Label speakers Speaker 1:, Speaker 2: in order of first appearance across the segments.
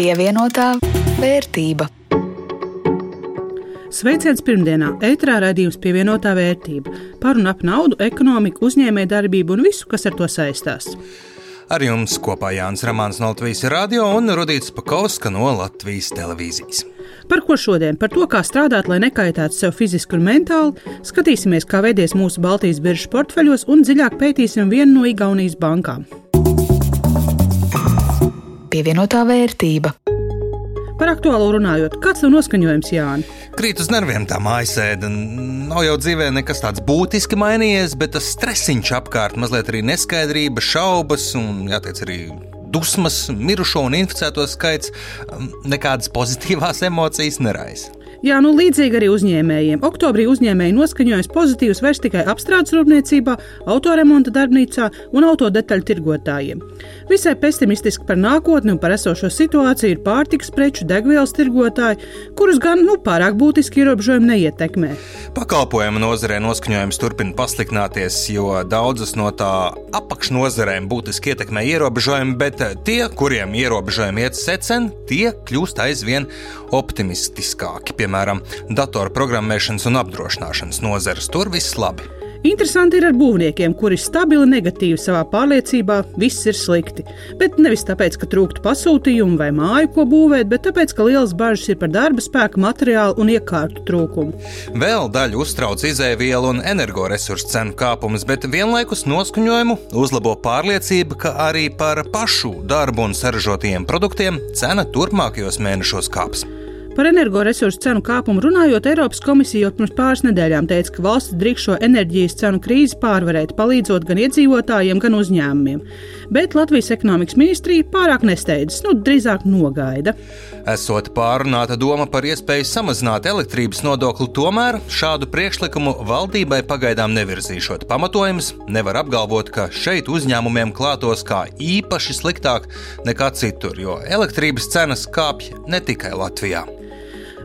Speaker 1: Pievienotā vērtība.
Speaker 2: Sveiciens pirmdienā, ētrā raidījums pievienotā vērtība par un ap naudu, ekonomiku, uzņēmējdarbību un visu, kas ar to saistās.
Speaker 3: Ar jums kopā Jānis Rāmāns no Latvijas radio un Rudīts Pakauska no Latvijas televīzijas.
Speaker 2: Par ko šodien? Par to, kā strādāt, lai nekaitētu sev fiziski un mentāli. Skatīsimies, kā veidies mūsu Baltijas biržas portfeļos un dziļāk pētīsim vienu no Igaunijas bankām.
Speaker 1: Pievienotā vērtība.
Speaker 2: Par aktuālo runājot, kāds ir noskaņojums Jānis?
Speaker 3: Krīt uz nerviem tā mājasēde. Nav jau dzīvē nekas tāds būtiski mainījies, bet tas stresiņš apkārt, mazliet arī neskaidrība, šaubas un, jāteic, arī dusmas, mirušo un inficēto skaits um, nekādas pozitīvās emocijas neraisa.
Speaker 2: Jā, nu līdzīgi arī uzņēmējiem. Oktobrī uzņēmēji noskaņojas pozitīvs vairs tikai apstrādes rūpniecībā, autoremonta darbnīcā un autodetaļu tirgotājiem. Visai pesimistiski par nākotni un par esošo situāciju ir pārtiks preču degvielas tirgotāji, kurus gan nu, pārāk būtiski ierobežojumi neietekmē.
Speaker 3: Pakalpojumu nozarē noskaņojums turpina pasliktināties, jo daudzas no tā apakšnozarēm būtiski ietekmē ierobežojumi, bet tie, kuriem ierobežojumi iet secen, tie kļūst aizvien optimistiskāki. Piemēram, datorprogrammēšanas un apdrošināšanas nozares. Tur viss labi.
Speaker 2: Interesanti ir ar būvniekiem, kuri stabili negatīvi savā pārliecībā, viss ir slikti. Bet nevis tāpēc, ka trūktu pasūtījumu vai māju, ko būvēt, bet tāpēc, ka lielas bažas ir par darba spēka, materiālu un iekārtu trūkumu.
Speaker 3: Vēl daļu uztrauc izēvielu un energoresursu cenu kāpums, bet vienlaikus noskaņojumu uzlabo pārliecība, ka arī par pašu darbu un saražotajiem produktiem cena turpmākajos mēnešos kāps.
Speaker 2: Par energoresursu cenu kāpumu runājot, Eiropas komisija jau pirms pāris nedēļām teica, ka valsts drīkst šo enerģijas cenu krīzi pārvarēt, palīdzot gan iedzīvotājiem, gan uzņēmumiem. Bet Latvijas ekonomikas ministrija pārāk nesteidzas, nu, drīzāk nogaida.
Speaker 3: Esot pārunāta doma par iespēju samazināt elektrības nodokli, tomēr šādu priekšlikumu valdībai pagaidām nevirzīšot. Pamatojums nevar apgalvot, ka šeit uzņēmumiem klātos kā īpaši sliktāk nekā citur, jo elektrības cenas kāpj ne tikai Latvijā.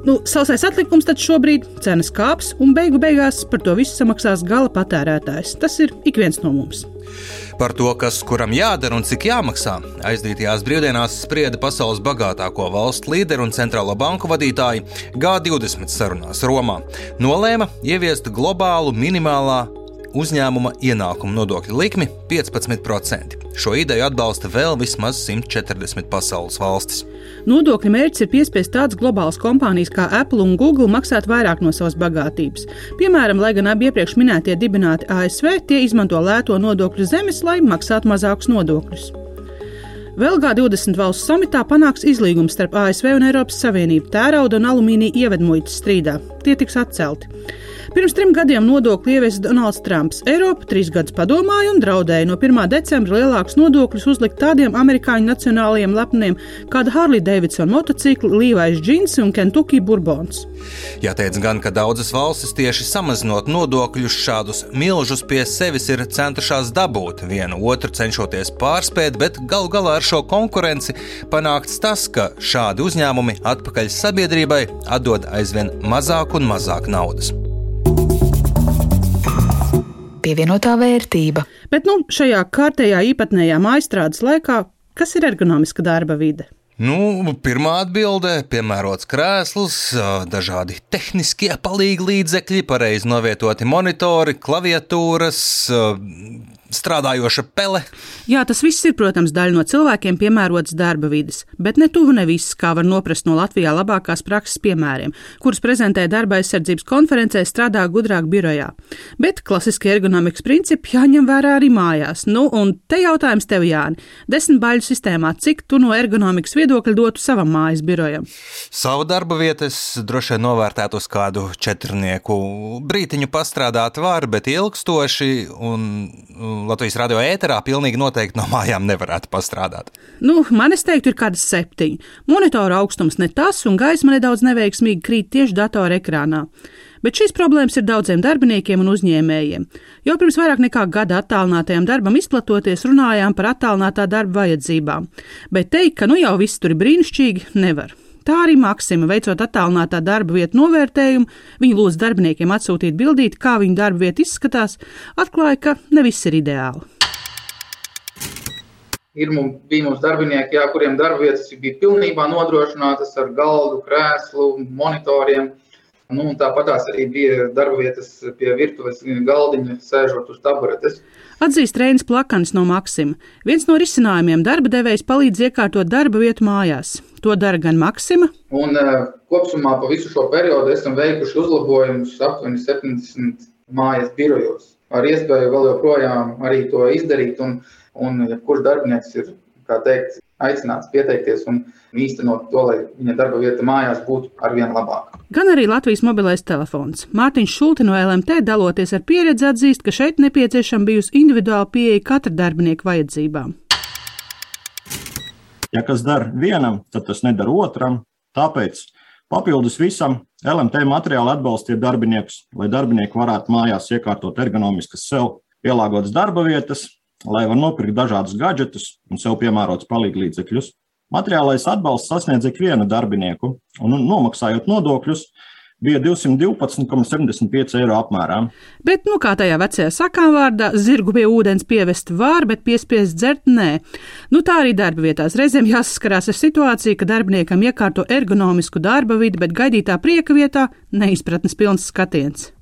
Speaker 2: Nu, sausais atlikums tad šobrīd cenas kāps, un beigu beigās par to visu samaksās gala patērētājs. Tas ir ik viens no mums.
Speaker 3: Par to, kas kuram jādara un cik jāmaksā, aizdītajās brīvdienās sprieda pasaules bagātāko valstu līderu un centrālo banku vadītāji G20 sarunās Romā. Nolēma ieviest globālu minimālā uzņēmuma ienākuma nodokļa likmi 15%. Šo ideju atbalsta vēl vismaz 140 pasaules valstis.
Speaker 2: Nodokļu mērķis ir piespiest tādas globālas kompānijas kā Apple un Google maksāt vairāk no savas bagātības. Piemēram, lai gan abi iepriekš minētie dibināti ASV, tie izmanto lēto nodokļu zemes, lai maksātu mazākus nodokļus. Vēl G20 valstu samitā panāks izlīgums starp ASV un Eiropas Savienību tērauda un alumīnija ievedmuitas strīdā. Tie tiks atcelti. Pirms trim gadiem nodokli ieviesa Donalds Trumps. Eiropa trīs gadus padomāja un draudēja no 1. decembra lielākus nodokļus uzlikt tādiem amerikāņu nacionālajiem lepniem kā Harley Davidson motocikli, Līvais džins un Kentucky Bourbons.
Speaker 3: Jāteic gan, ka daudzas valstis tieši samazinot nodokļus šādus milžus pie sevis ir centušās dabūt, vienu otru cenšoties pārspēt, bet galu galā ar šo konkurenci panākts tas, ka šādi uzņēmumi atpakaļ sabiedrībai atdod aizvien mazāk un mazāk naudas
Speaker 1: pievienotā vērtība.
Speaker 2: Bet nu, šajā kārtējā īpatnējā maistrādes laikā, kas ir ergonomiska darba vide?
Speaker 3: Nu, pirmā atbilde - piemērots krēsls, dažādi tehniskie palīgi līdzekļi, pareizi novietoti monitori, klaviatūras, strādājoša pele.
Speaker 2: Jā, tas viss ir, protams, daļa no cilvēkiem piemērotas darba vidas, bet ne tuvu ne viss, kā var noprast no Latvijā labākās prakses piemēriem, kurus prezentē darba aizsardzības konferencē strādā gudrāk birojā. Bet klasiskie ergonomikas principi jāņem vērā arī mājās. Nu, un te jautājums tev, Jāni, desmit baļu sistēmā, cik tu no ergonomikas viedokļa dotu savam mājas birojam?
Speaker 3: Savu darba vietu es droši vien novērtētu uz kādu četrnieku. Brītiņu pastrādāt var, bet ilgstoši un Latvijas radio ēterā pilnīgi noteikti no mājām nevarētu pastrādāt.
Speaker 2: Nu, man es teiktu, ir kādas septiņi. Monitora augstums ne tas, un gaisma nedaudz neveiksmīgi krīt tieši datora ekrānā. Bet šīs problēmas ir daudziem darbiniekiem un uzņēmējiem. Jau pirms vairāk nekā gada attālinātajam darbam izplatoties, runājām par attālinātā darba vajadzībām. Bet teikt, ka nu jau viss tur ir brīnišķīgi, nevar. Tā arī Maksima, veicot attālinātā darba vietu novērtējumu, viņa lūdz darbiniekiem atsūtīt bildīti, kā viņa darba vieta izskatās, atklāja, ka ne viss ir ideāli.
Speaker 4: Ir mums, bija mums darbinieki, jā, kuriem darba vietas bija pilnībā nodrošinātas ar galdu, krēslu, monitoriem. Nu, tāpat arī bija darba vietas pie virtuves galdiņa, sēžot uz taburetes.
Speaker 2: Atzīst Reinis Plakans no Maksima. Viens no risinājumiem darba devējs palīdz iekārtot darba vietu mājās. To dara gan Maksima.
Speaker 4: Un, uh, kopumā pa visu šo periodu esam veikuši uzlabojumus aptuveni 70 mājas birojos. Ar iespēju vēl joprojām arī to izdarīt, un, un ja kurš darbinieks ir, kā teikt, aicināts pieteikties un īstenot to, lai viņa darba vieta mājās būtu arvien labāka.
Speaker 2: Gan arī Latvijas mobilais telefons. Mārtiņš Šulti no LMT daloties ar pieredzi atzīst, ka šeit nepieciešama bijusi individuāla pieeja katra darbinieka vajadzībām.
Speaker 5: Ja kas dara vienam, tad tas nedara otram. Tāpēc papildus visam LMT materiāli atbalstiet darbiniekus, lai darbinieki varētu mājās iekārtot ergonomiskas sev pielāgotas darba vietas, lai var nopirkt dažādus gadgetus un sev piemērotus palīglīdzekļus. Materiālais atbalsts sasniedz ikvienu darbinieku, un nomaksājot nodokļus, bija 212,75 eiro apmērā.
Speaker 2: Bet, nu, kā tajā vecajā sakāvārdā, zirgu pie ūdens pievest var, bet piespiest dzert nē. Nu, tā arī darba vietās. Reizēm jāsaskarās ar situāciju, ka darbiniekam iekārto ergonomisku darba vidi, bet gaidītā prieka vietā neizpratnes pilns skatiens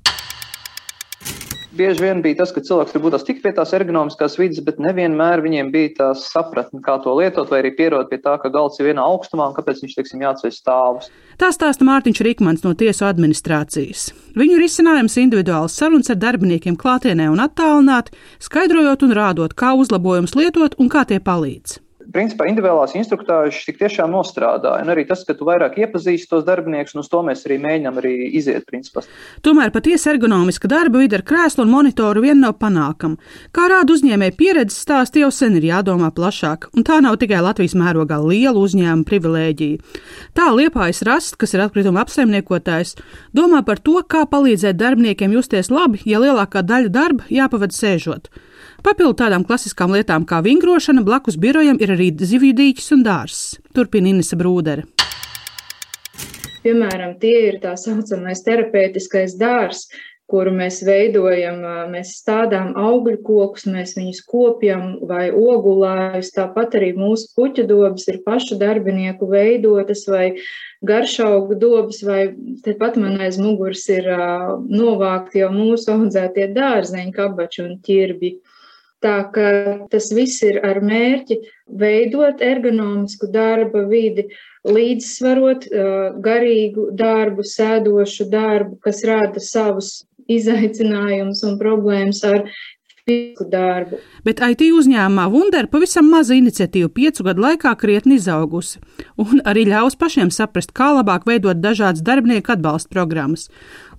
Speaker 6: bieži vien bija tas, ka cilvēks tur būtās tik pie tās ergonomiskās vidas, bet nevienmēr viņiem bija tā sapratne, kā to lietot, vai arī pierod pie tā, ka galds ir vienā augstumā un kāpēc viņš, teiksim, jāatceļ stāvus.
Speaker 2: Tā stāsta Mārtiņš Rikmans no tiesu administrācijas. Viņu risinājums individuāls sarunas ar darbiniekiem klātienē un attālināti, skaidrojot un rādot, kā uzlabojumus lietot un kā tie palīdz
Speaker 6: principā individuālās instruktāžas tik tiešām nostrādāja. Un arī tas, ka tu vairāk iepazīsti tos darbiniekus, un uz to mēs arī mēģinām arī iziet. Principā.
Speaker 2: Tomēr patiesi ergonomiska darba vide ar krēslu un monitoru vien nav panākama. Kā rāda uzņēmēja pieredzes stāsts, jau sen ir jādomā plašāk, un tā nav tikai Latvijas mērogā liela uzņēmuma privilēģija. Tā liepājas rast, kas ir atkrituma apsaimniekotājs, domā par to, kā palīdzēt darbiniekiem justies labi, ja lielākā daļa darba jāpavada sēžot. Papildu tādām klasiskām lietām kā vingrošana, blakus birojam ir arī zivju dīķis un dārzs. Turpina Inese Brūdere.
Speaker 7: Piemēram, tie ir tā saucamais terapeitiskais dārzs, kuru mēs veidojam, mēs stādām augļu kokus, mēs viņus kopjam vai ogulājus. Tāpat arī mūsu puķu dobas ir pašu darbinieku veidotas vai garšaugu dobas, vai tepat man aiz muguras ir novākti jau mūsu audzētie dārzeņi, kabači un ķirbi. Tā ka tas viss ir ar mērķi veidot ergonomisku darba vidi, līdzsvarot garīgu darbu, sēdošu darbu, kas rada savus izaicinājumus un problēmas ar fizisku darbu.
Speaker 2: Bet IT uzņēmumā Wunder pavisam maza iniciatīva piecu gadu laikā krietni izaugusi un arī ļaus pašiem saprast, kā labāk veidot dažādas darbinieku atbalsta programmas.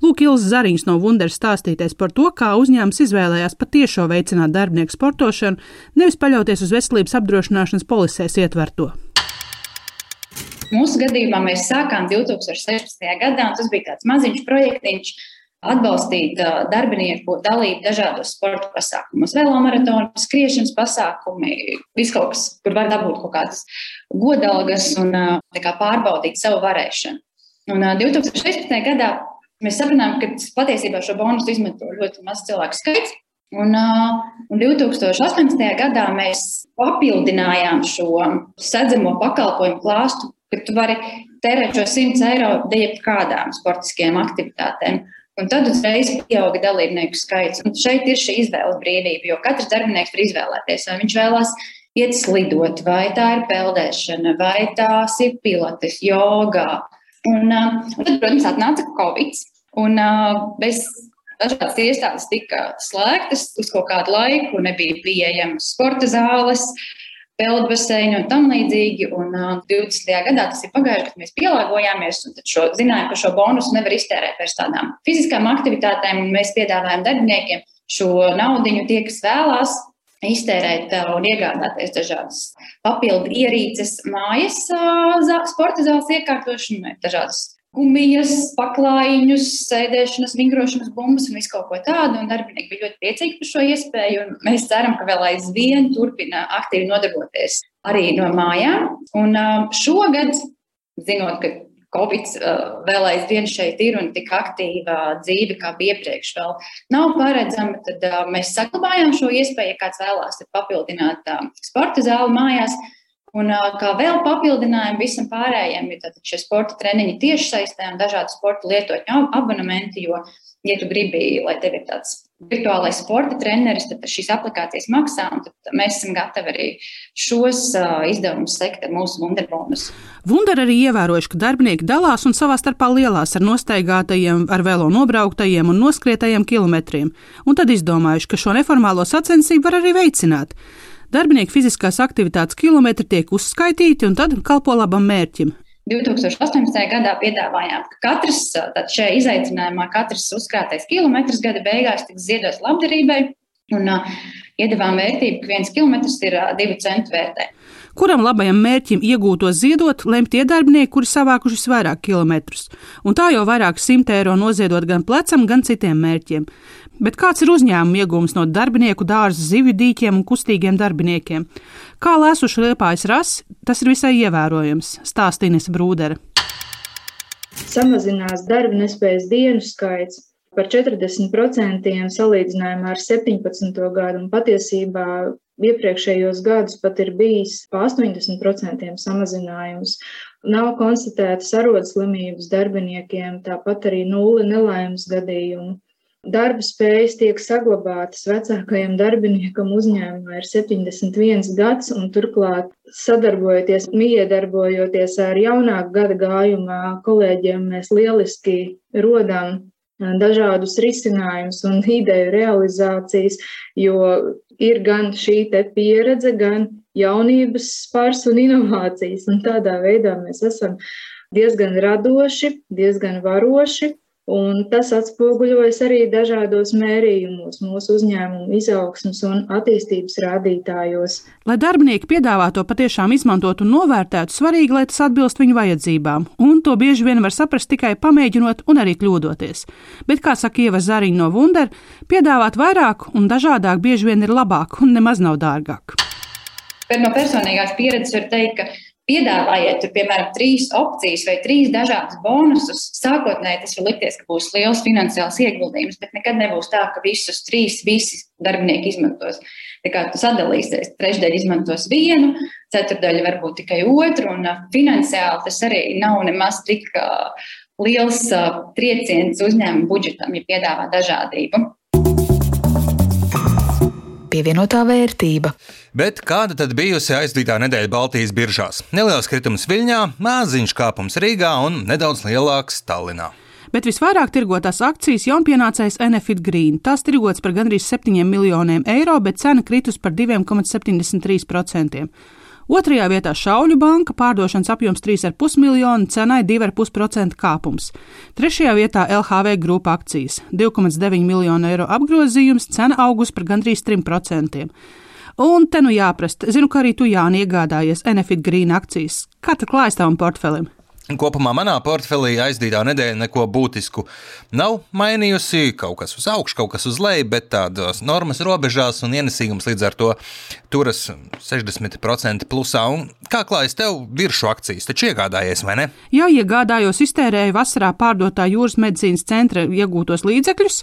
Speaker 2: Lūk, Ilza Zariņš no Wunders stāstīties par to, kā uzņēmums izvēlējās patiešo veicināt darbinieku sportošanu, nevis paļauties uz veselības apdrošināšanas polisēs ietverto.
Speaker 8: Mūsu gadījumā mēs sākām 2016. gadā, un tas bija tāds maziņš projektiņš, atbalstīt darbinieku dalību dažādos sporta pasākumos, velomaratonu, skriešanas pasākumi, viss kaut kas, kur var dabūt kaut kādas godalgas un kā, pārbaudīt savu varēšanu. Un 2016. gadā Mēs sapratām, ka patiesībā šo bonusu izmanto ļoti maz cilvēku skaits. Un, un 2018. gadā mēs papildinājām šo sedzamo pakalpojumu klāstu, ka tu vari tērēt šo 100 eiro jebkādām sportiskajām aktivitātēm. Un tad uzreiz pieauga dalībnieku skaits. Un šeit ir šī izvēles brīvība, jo katrs darbinieks var izvēlēties, vai viņš vēlās iet slidot, vai tā ir peldēšana, vai tās ir pilates, jogā, Un, uh, un tad, protams, atnāca Covid. Un bez dažādas iestādes tika slēgtas uz kaut kādu laiku, nebija pieejamas sporta zāles, peldbaseini un tam līdzīgi. Un 20. gadā tas ir pagājuši, kad mēs pielāgojāmies un šo, zinājām, ka šo bonusu nevar iztērēt pēc tādām fiziskām aktivitātēm. Mēs piedāvājam darbiniekiem šo naudu, tie, kas vēlās, iztērēt un iegādāties dažādas papildu ierīces mājas, sporta zāles iekārtošanai, dažādas gumijas, paklājiņus, sēdēšanas, vingrošanas bumbas un visu kaut ko tādu. Un darbinieki bija ļoti priecīgi par šo iespēju. Mēs ceram, ka vēl aizvien turpina aktīvi nodarboties arī no mājām. Un šogad, zinot, ka Covid vēl aizvien šeit ir un tik aktīva dzīve kā bija iepriekš vēl nav paredzama, tad mēs saglabājām šo iespēju, ja kāds vēlās papildināt sporta zāli mājās. Un kā vēl papildinājumu visam pārējiem, ir šie sporta treniņi tiešsaistē un dažādi sporta lietotņu abonementi, jo, ja tu gribi, lai tev ir tāds virtuālais sporta treneris, tad šīs aplikācijas maksā, un mēs esam gatavi arī šos uh, izdevumus sekt ar mūsu Wunderbonus.
Speaker 2: Wunder arī ievērojuši, ka darbinieki dalās un savā starpā lielās ar nostaigātajiem, ar velo nobrauktajiem un noskrietajiem kilometriem, un tad izdomājuši, ka šo neformālo sacensību var arī veicināt. Darbinieku fiziskās aktivitātes kilometri tiek uzskaitīti un tad kalpo labam mērķim
Speaker 8: 2018. gadā piedāvājām, ka katrs šajā izaicinājumā, katrs uzkrātais kilometrs gada beigās tiks ziedots labdarībai, un uh, iedavām vērtību, ka viens kilometrs ir divu centu vērtē.
Speaker 2: Kuram labajam mērķim iegūto ziedot, lem tie darbinieki, kuri savākuši vairāk kilometrus, un tā jau vairāk simt eiro noziedot gan plecam, gan citiem mērķiem. Bet kāds ir uzņēmuma iegūms no darbinieku dārza, zivju dīķiem un kustīgiem darbiniekiem? Kā lēsuši liepājas rasi, tas ir visai ievērojams, stāsta Inese Brūdere.
Speaker 7: Samazinās darba nespējas dienu skaits par 40% salīdzinājumā ar 17. gadu, un patiesībā iepriekšējos gadus pat ir bijis pa 80% samazinājums. Nav konstatētas arodslimības darbiniekiem, tāpat arī nulle nelaimes gadījumu. Darba spējas tiek saglabātas vecākajam darbiniekam uzņēmumā ir 71 gads, un turklāt sadarbojoties, miedarbojoties ar jaunāku gada gājumā kolēģiem, mēs lieliski rodam dažādus risinājumus un ideju realizācijas, jo ir gan šī pieredze, gan jaunības spars un inovācijas. Un tādā veidā mēs esam diezgan radoši, diezgan varoši Un tas atspoguļojas arī dažādos mērījumos, mūsu uzņēmumu izaugsmas un attīstības rādītājos.
Speaker 2: Lai darbinieki piedāvāto patiešām izmantot un novērtētu, svarīgi, lai tas atbilst viņu vajadzībām, un to bieži vien var saprast tikai pamēģinot un arī kļūdoties. Bet, kā saka Ieva Zariņa no Wunder, piedāvāt vairāk un dažādāk bieži vien ir labāk un nemaz nav dārgāk.
Speaker 8: Bet no personīgās pieredzes var teikt, ka Piedāvājiet, tur, piemēram, trīs opcijas vai trīs dažādas bonusus. Sākotnēji tas var likties, ka būs liels finansiāls ieguldījums, bet nekad nebūs tā, ka visus trīs visi darbinieki izmantos. Tā kā tu sadalīsies, trešdaļa izmantos vienu, ceturdaļa varbūt tikai otru, un finansiāli tas arī nav nemaz tik liels trieciens uzņēmuma budžetam, ja piedāvā dažādību
Speaker 1: pievienotā vērtība.
Speaker 3: Bet kāda tad bijusi aizdītā nedēļa Baltijas biržās? Neliels kritums Viļņā, maziņš kāpums Rīgā un nedaudz lielāks Tallinā.
Speaker 2: Bet visvairāk tirgotās akcijas jaunpienācējs Enefit Green. Tās tirgots par gandrīz 7 miljoniem eiro, bet cena kritus par 2,73%. Otrajā vietā Šauļu banka pārdošanas apjoms 3,5 miljonu, cenai 2,5% kāpums. Trešajā vietā LHV grupa akcijas - 2,9 miljonu eiro apgrozījums, cena augus par gandrīz 3%. Un te nu jāprast, zinu, ka arī tu Jāni iegādājies Enefit Green akcijas. Kā tad klājas tavam portfelim?
Speaker 3: Kopumā manā portfelī aizdītā nedēļa neko būtisku nav mainījusi. Kaut kas uz augšu, kaut kas uz leju, bet tādas normas robežās un ienesīgums līdz ar to turas 60% plusā. Un kā klājas tev virsmu akcijas? Taču iegādājies vai ne?
Speaker 2: Jā, iegādājos, iztērēju vasarā pārdotā jūras medicīnas centra iegūtos līdzekļus.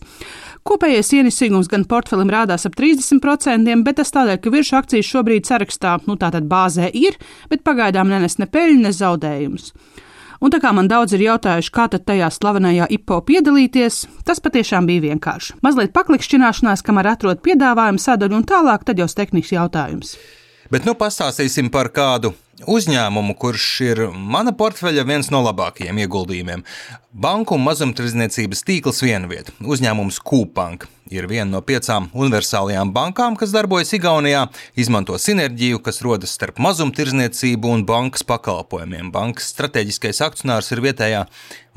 Speaker 2: Kopējais ienesīgums gan portfelim rādās ap 30%, bet tas tādēļ, ka virsmu akcijas šobrīd sarakstā, nu tātad bāzē ir, bet pagaidām nenes ne peļņu, ne zaudējumus. Un tā kā man daudz ir jautājuši, kā tad tajā slavenajā IPO piedalīties, tas patiešām bija vienkārši. Mazliet paklikšķināšanās, kamēr atrod piedāvājumu sadaļu un tālāk, tad jau tehnisks jautājums.
Speaker 3: Bet nu pastāstīsim par kādu uzņēmumu, kurš ir mana portfeļa viens no labākajiem ieguldījumiem. Banku un mazumtirdzniecības tīkls vienvieta - uzņēmums Kūpanka ir viena no piecām universālajām bankām, kas darbojas Igaunijā, izmanto sinerģiju, kas rodas starp mazumtirdzniecību un bankas pakalpojumiem. Bankas strateģiskais akcionārs ir vietējā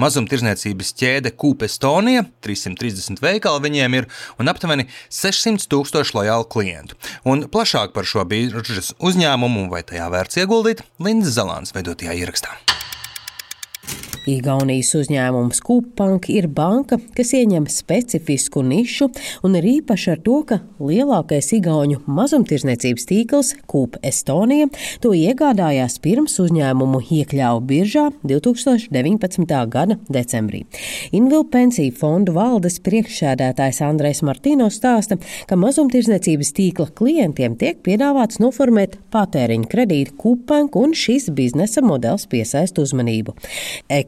Speaker 3: mazumtirdzniecības ķēde Kūpa Estonija, 330 veikali viņiem ir un aptuveni 600 tūkstoši lojālu klientu. Un plašāk par šo biržas uzņēmumu vai tajā vērts ieguldīt Lindas Zalāns veidotajā ierakstā.
Speaker 9: Igaunijas uzņēmums Kūpank ir banka, kas ieņem specifisku nišu un ir īpaši ar to, ka lielākais igauņu mazumtirdzniecības tīkls Kūp Estonija to iegādājās pirms uzņēmumu iekļāva biržā 2019. gada decembrī. Invilu pensiju fondu valdes priekšsēdētājs Andrejs Martīno stāsta, ka mazumtirdzniecības tīkla klientiem tiek piedāvāts noformēt patēriņa kredītu Kūpank un šis biznesa modelis piesaist uzmanību.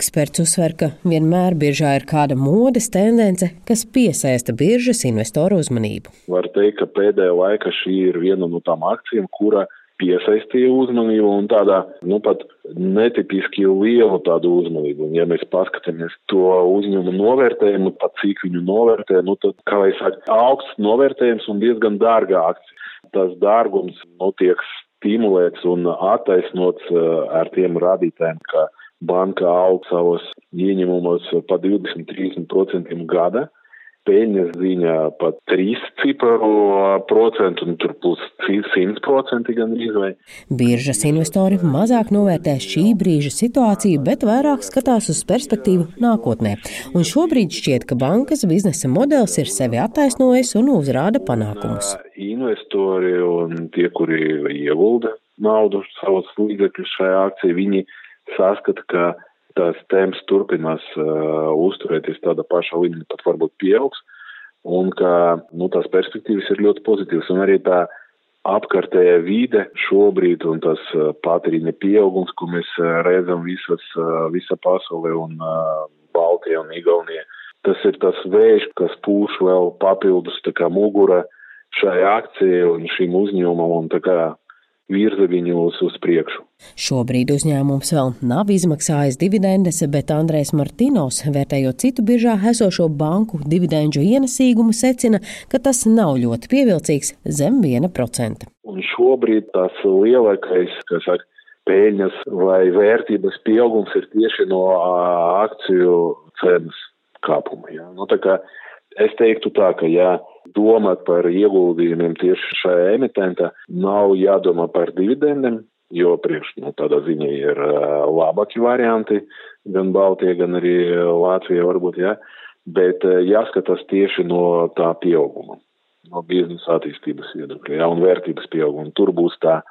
Speaker 9: Eksperts uzsver, ka vienmēr biržā ir kāda modes tendence, kas piesaista biržas investoru uzmanību.
Speaker 10: Var teikt, ka pēdējā laikā šī ir viena no tām akcijām, kura piesaistīja uzmanību un tādā, nu, pat netipiski lielu tādu uzmanību. Un, ja mēs paskatāmies to uzņēmumu novērtējumu, pat cik viņu novērtē, nu, tad, kā lai saka, augsts novērtējums un diezgan dārga akcija. Tas dārgums, nu, tiek stimulēts un attaisnots uh, ar tiem rādītājiem, ka banka aug savos ieņēmumos pa 20-30% gada. Peļņas ziņā pat 3 ciparu procentu, un tur plus 100% gandrīz vai.
Speaker 9: Biržas investori mazāk novērtē šī brīža situāciju, bet vairāk skatās uz perspektīvu nākotnē. Un šobrīd šķiet, ka bankas biznesa modelis ir sevi attaisnojis un uzrāda panākumus.
Speaker 10: Investori un tie, kuri iegulda naudu savus līdzekļus šajā akcijā, viņi saskata, ka tās tēmas turpinās uh, uzturēties tāda paša līmenī, pat varbūt pieaugs, un ka nu, tās perspektīvas ir ļoti pozitīvas. Un arī tā apkārtējā vide šobrīd un tas uh, patēriņa pieaugums, ko mēs uh, redzam visas, uh, visa pasaulē un uh, Baltija un Igaunija, tas ir tas vējš, kas pūš vēl papildus tā kā mugura šai akcijai un šim uzņēmumam un tā kā virza viņus uz priekšu.
Speaker 9: Šobrīd uzņēmums vēl nav izmaksājis dividendes, bet Andrēs Martinovs, vērtējot citu biržā esošo banku dividendžu ienesīgumu, secina, ka tas nav ļoti pievilcīgs zem 1%.
Speaker 10: Un šobrīd tas lielākais, kas saka, peļņas vai vērtības pieaugums ir tieši no akciju cenas kāpuma. Ja? Nu, es teiktu tā, ka ja domāt par ieguldījumiem tieši šajā emitentā, nav jādomā par dividendiem, jo priekš nu, tādā ziņā ir labāki varianti, gan Baltija, gan arī Latvija varbūt, jā, ja? bet jāskatās tieši no tā pieauguma, no biznesa attīstības viedokļa, ja? un vērtības pieauguma. Tur būs tā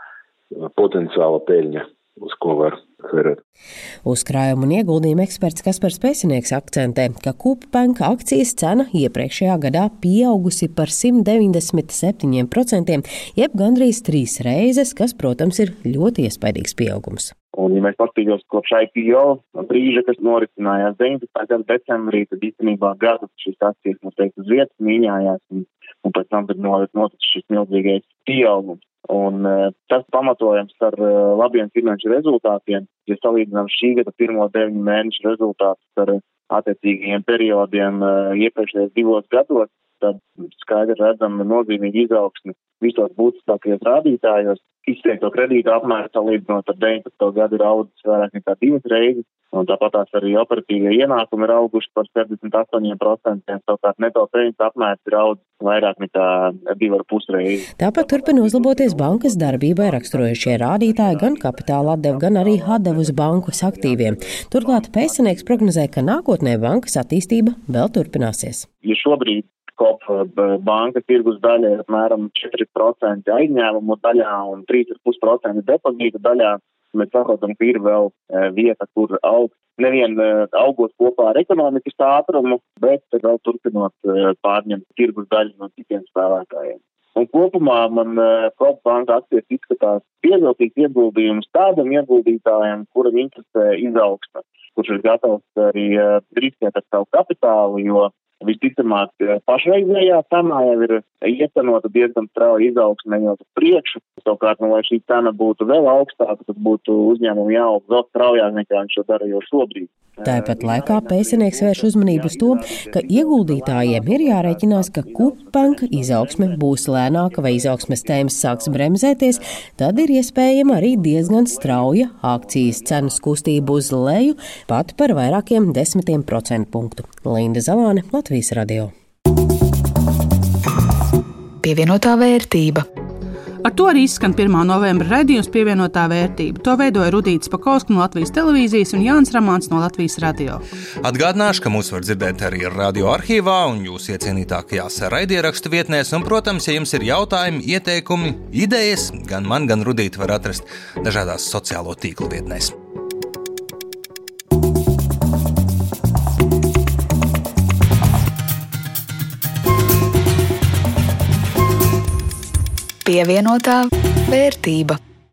Speaker 10: potenciāla peļņa uz ko var cerēt.
Speaker 9: Uzkrājuma un ieguldījuma eksperts Kaspars Pēcinieks akcentē, ka Kūpbanka akcijas cena iepriekšējā gadā pieaugusi par 197%, jeb gandrīz trīs reizes, kas, protams, ir ļoti iespaidīgs pieaugums.
Speaker 11: Un, ja mēs paskatītos kopš IPO brīža, kas norisinājās 19. gada decembrī, tad īstenībā gadu šīs akcijas, mums teikt, uz vietas mīņājās, un, un pēc tam tad noticis šis milzīgais pieaugums. Un uh, tas pamatojams ar uh, labiem finanšu rezultātiem. Ja salīdzinām šī gada pirmo deviņu mēnešu rezultātus ar attiecīgajiem periodiem iepriekšējos divos gados, tad skaidri redzam nozīmīgi izaugsmi visos būtiskākajos rādītājos. Izteikto kredītu apmēru salīdzinot ar 19. gadu ir audzis vairāk nekā divas reizes, un tāpat tās arī operatīvie ienākumi ir auguši par 78%, savukārt neto peļņas apmērs ir audzis vairāk nekā divu ar pus reizi.
Speaker 9: Tāpat turpina uzlaboties bankas darbībai raksturojušie rādītāji gan kapitāla atdevu, gan arī atdevu uz bankas aktīviem. Turklāt pēcinieks prognozē, ka nākotnē bankas attīstība vēl turpināsies.
Speaker 11: Ja šobrīd COP banka tirgus daļa ir apmēram 4% aizņēmumu daļā un 3,5% depozīta daļā. Mēs saprotam, ka ir vēl e, vieta, kur augt. Nevien e, augot kopā ar ekonomikas ātrumu, bet vēl turpinot pārņemt tirgus daļu no citiem spēlētājiem. Un kopumā man COP banka akcijas izskatās pievilcīgs ieguldījums tādam ieguldītājam, kuram interesē izaugsme, kurš ir gatavs arī riskēt ar savu kapitālu, jo Visticamāk, pašreizējā cenā jau ir iecenota diezgan strauja izaugsme jau uz priekšu. Savukārt, nu, lai šī cena būtu vēl augstāka, tad būtu uzņēmumi jāaug vēl straujāk nekā viņš to dara jau šobrīd.
Speaker 9: Tāpat laikā pēcinieks vērš uzmanību uz to, ka ieguldītājiem ir jārēķinās, ka kupanka izaugsme būs lēnāka vai izaugsmes tēmas sāks bremzēties, tad ir iespējama arī diezgan strauja akcijas cenas kustība uz leju pat par vairākiem desmitiem procentu punktu. Linda Zalāne, Latvijas radio.
Speaker 1: Pievienotā vērtība.
Speaker 2: Ar to arī izskan 1. novembra raidījums pievienotā vērtība. To veidoja Rudīts Pakausks no Latvijas televīzijas un Jānis Ramāns no Latvijas radio.
Speaker 3: Atgādināšu, ka mūs var dzirdēt arī radio arhīvā un jūsu iecienītākajās raidierakstu vietnēs. Un, protams, ja jums ir jautājumi, ieteikumi, idejas, gan man, gan Rudīti var atrast dažādās sociālo tīklu vietnēs.
Speaker 1: Pievienotā vērtība.